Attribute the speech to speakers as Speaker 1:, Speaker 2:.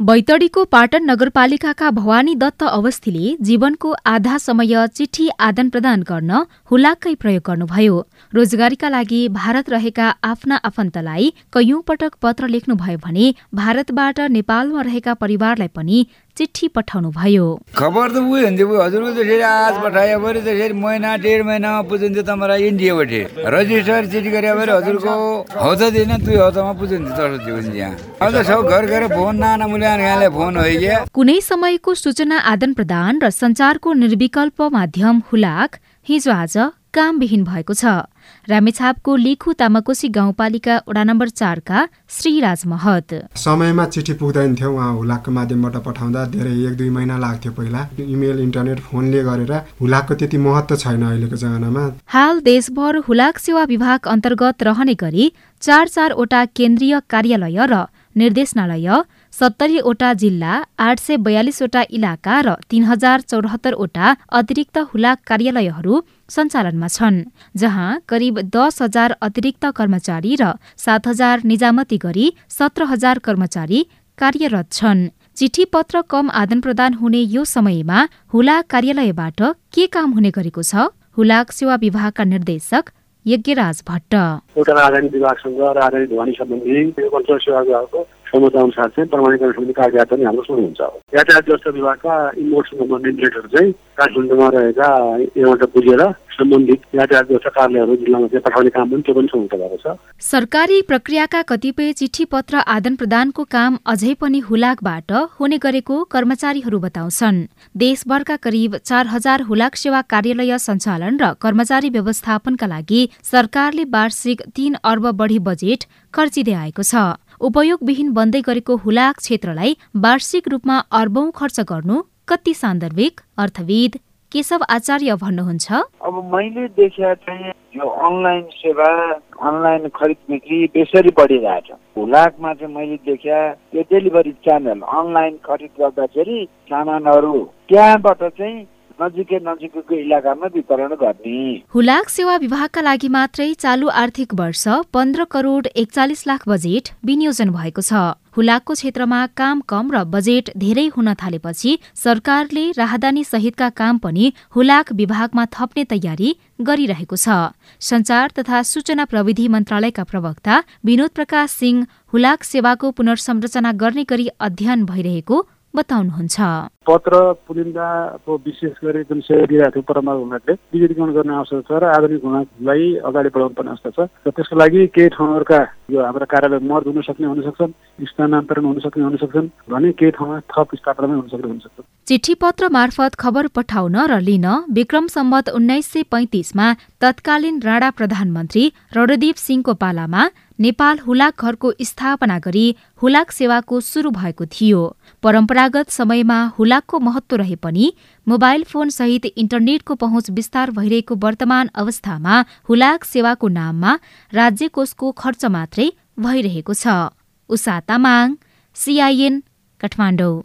Speaker 1: बैतडीको पाटन नगरपालिकाका भवानी दत्त अवस्थीले जीवनको आधा समय चिठी आदान प्रदान गर्न हुलाक्कै प्रयोग गर्नुभयो। रोजगारीका लागि भारत रहेका आफ्ना आफन्तलाई कैयौं पटक पत्र लेख्नुभयो भने भारतबाट नेपालमा रहेका परिवारलाई पनि चिठी पठाउनुभयो।
Speaker 2: खबर त उयो हुन्थ्यो हजुरको त्यसरी आज पठायो भने त्यसरी महिना डेढ महिनामा पुजिन्थ्यो तपाईँलाई इन्डियाबाट रजिस्टर चिठी गरे भने हजुरको हौता दिन दुई हौतामा पुजिन्थ्यो हुन्छ यहाँ अब त सब घर घर फोन नाना मुल्यान यहाँले फोन हो क्या?
Speaker 1: कुनै समयको सूचना आदान प्रदान र सञ्चारको निर्विकल्प माध्यम हुलाक हिजो आज कामविहीन भएको छ। रामेछापको लिखु तामाकोशी गाउँपालिका वडा नम्बर चारका श्रीराज महत।
Speaker 3: समयमा चिठी पुग्दैन थियो उहाँ हुलाकको माध्यमबाट पठाउँदा। धेरै एक दुई महिना लाग्थ्यो पहिला। इमेल इन्टरनेट फोनले गरेर हुलाकको त्यति महत्व छैन अहिलेको जमानामा।
Speaker 1: हाल देशभर हुलाक सेवा विभाग अन्तर्गत रहने गरी चार चारवटा केन्द्रीय कार्यालय र निर्देशनालय सत्तरीवटा जिल्ला आठ सय बयालिसवटा इलाका र तीन हजार चौरात्तरवटा अतिरिक्त हुलाक कार्यालयहरू सञ्चालनमा छन् जहाँ करिब दस हजार अतिरिक्त कर्मचारी र सात हजार निजामती गरी सत्र हजार कर्मचारी कार्यरत छन्। चिठी पत्र कम आदान प्रदान हुने यो समयमा हुलाक कार्यालयबाट के काम हुने गरेको छ? हुलाक सेवा विभागका निर्देशक यज्ञराज भट्ट।
Speaker 4: एउटा राजधानी विभागसँग राजधानी ढुवानी सम्बन्धी सेवा विभागको क्षमता अनुसार चाहिँ प्रमाणीकरण सम्बन्धी कागजात पनि हाम्रो सुरु हुन्छ यातायात व्यवस्था विभागका सम्बन्धित रेटहरू चाहिँ काठमाडौँमा रहेका यहाँबाट बुझेर सम्बन्धित यातायात व्यवस्था कार्यालयहरू जिल्लामा चाहिँ पठाउने काम पनि त्यो पनि सुरु भएको छ।
Speaker 1: सरकारी प्रक्रियाका कतिपय चिठी पत्र आदान प्रदानको काम अझै पनि हुलाकबाट हुने गरेको कर्मचारीहरू बताउँछन्। देशभरका करिब चार हजार हुलाक सेवा कार्यालय सञ्चालन र कर्मचारी व्यवस्थापनका लागि सरकारले वार्षिक तीन अर्ब बढी बजेट खर्चिँदै आएको छ। उपयोगविहीन बन्दै गरेको हुलाक क्षेत्रलाई वार्षिक रूपमा अर्बौं खर्च गर्नु कति सान्दर्भिक? अर्थविद केशव आचार्य भन्नुहुन्छ।
Speaker 5: अब मैले देखे चाहिँ यो अनलाइन सेवा अनलाइन खरिद बिक्री बेसरी बढिरहेछ। हुलाकमा चाहिँ मैले देखे यो डेलिभरी च्यानल अनलाइन खरिद गर्दाखेरि सामानहरू त्यहाँबाट चाहिँ नजिकै नजिकैको इलाकामा वितरण गर्ने।
Speaker 1: हुलाक सेवा विभागका लागि मात्रै चालु आर्थिक वर्ष पन्ध्र करोड एकचालिस लाख बजेट विनियोजन भएको छ। हुलाकको क्षेत्रमा काम कम र बजेट धेरै हुन थालेपछि सरकारले राहदानी सहितका काम पनि हुलाक विभागमा थप्ने तयारी गरिरहेको छ। संचार तथा सूचना प्रविधि मन्त्रालयका प्रवक्ता विनोद प्रकाश सिंह हुलाक सेवाको पुनर्संरचना गर्ने गरी अध्ययन भइरहेको बताउनुहुन्छ।
Speaker 4: पत्र पुलिन्दा अब विशेष गरी जुन सेवा दिइरहेको थियो परम्परा हुनाले विद्युतीकरण गर्ने आवश्यक छ र आधुनिक हुनलाई अगाडि बढाउनु पर्ने आवश्यक छ। र त्यसको लागि केही ठाउँहरूका यो हाम्रा कार्यालय मर्द हुन सक्ने हुन सक्छन् स्थानान्तरण हुन सक्ने हुन सक्छन् भने केही ठाउँमा थप स्थापना हुन सक्ने हुन सक्छ।
Speaker 1: चिठी पत्र मार्फत खबर पठाउन र लिन विक्रम सम्बत उन्नाइस सय पैंतिसमा तत्कालीन राणा प्रधानमन्त्री रणदीप सिंहको पालामा नेपाल हुलाक घरको स्थापना गरी हुलाक सेवाको शुरू भएको थियो। परम्परागत समयमा हुलाकको महत्व रहे पनि मोबाइल फोन सहित इन्टरनेटको पहुँच विस्तार भइरहेको वर्तमान अवस्थामा हुलाक सेवाको नाममा राज्य कोषको खर्च मात्रै भइरहेको छ। उषा तामाङ सिआइएन काठमाडौँ।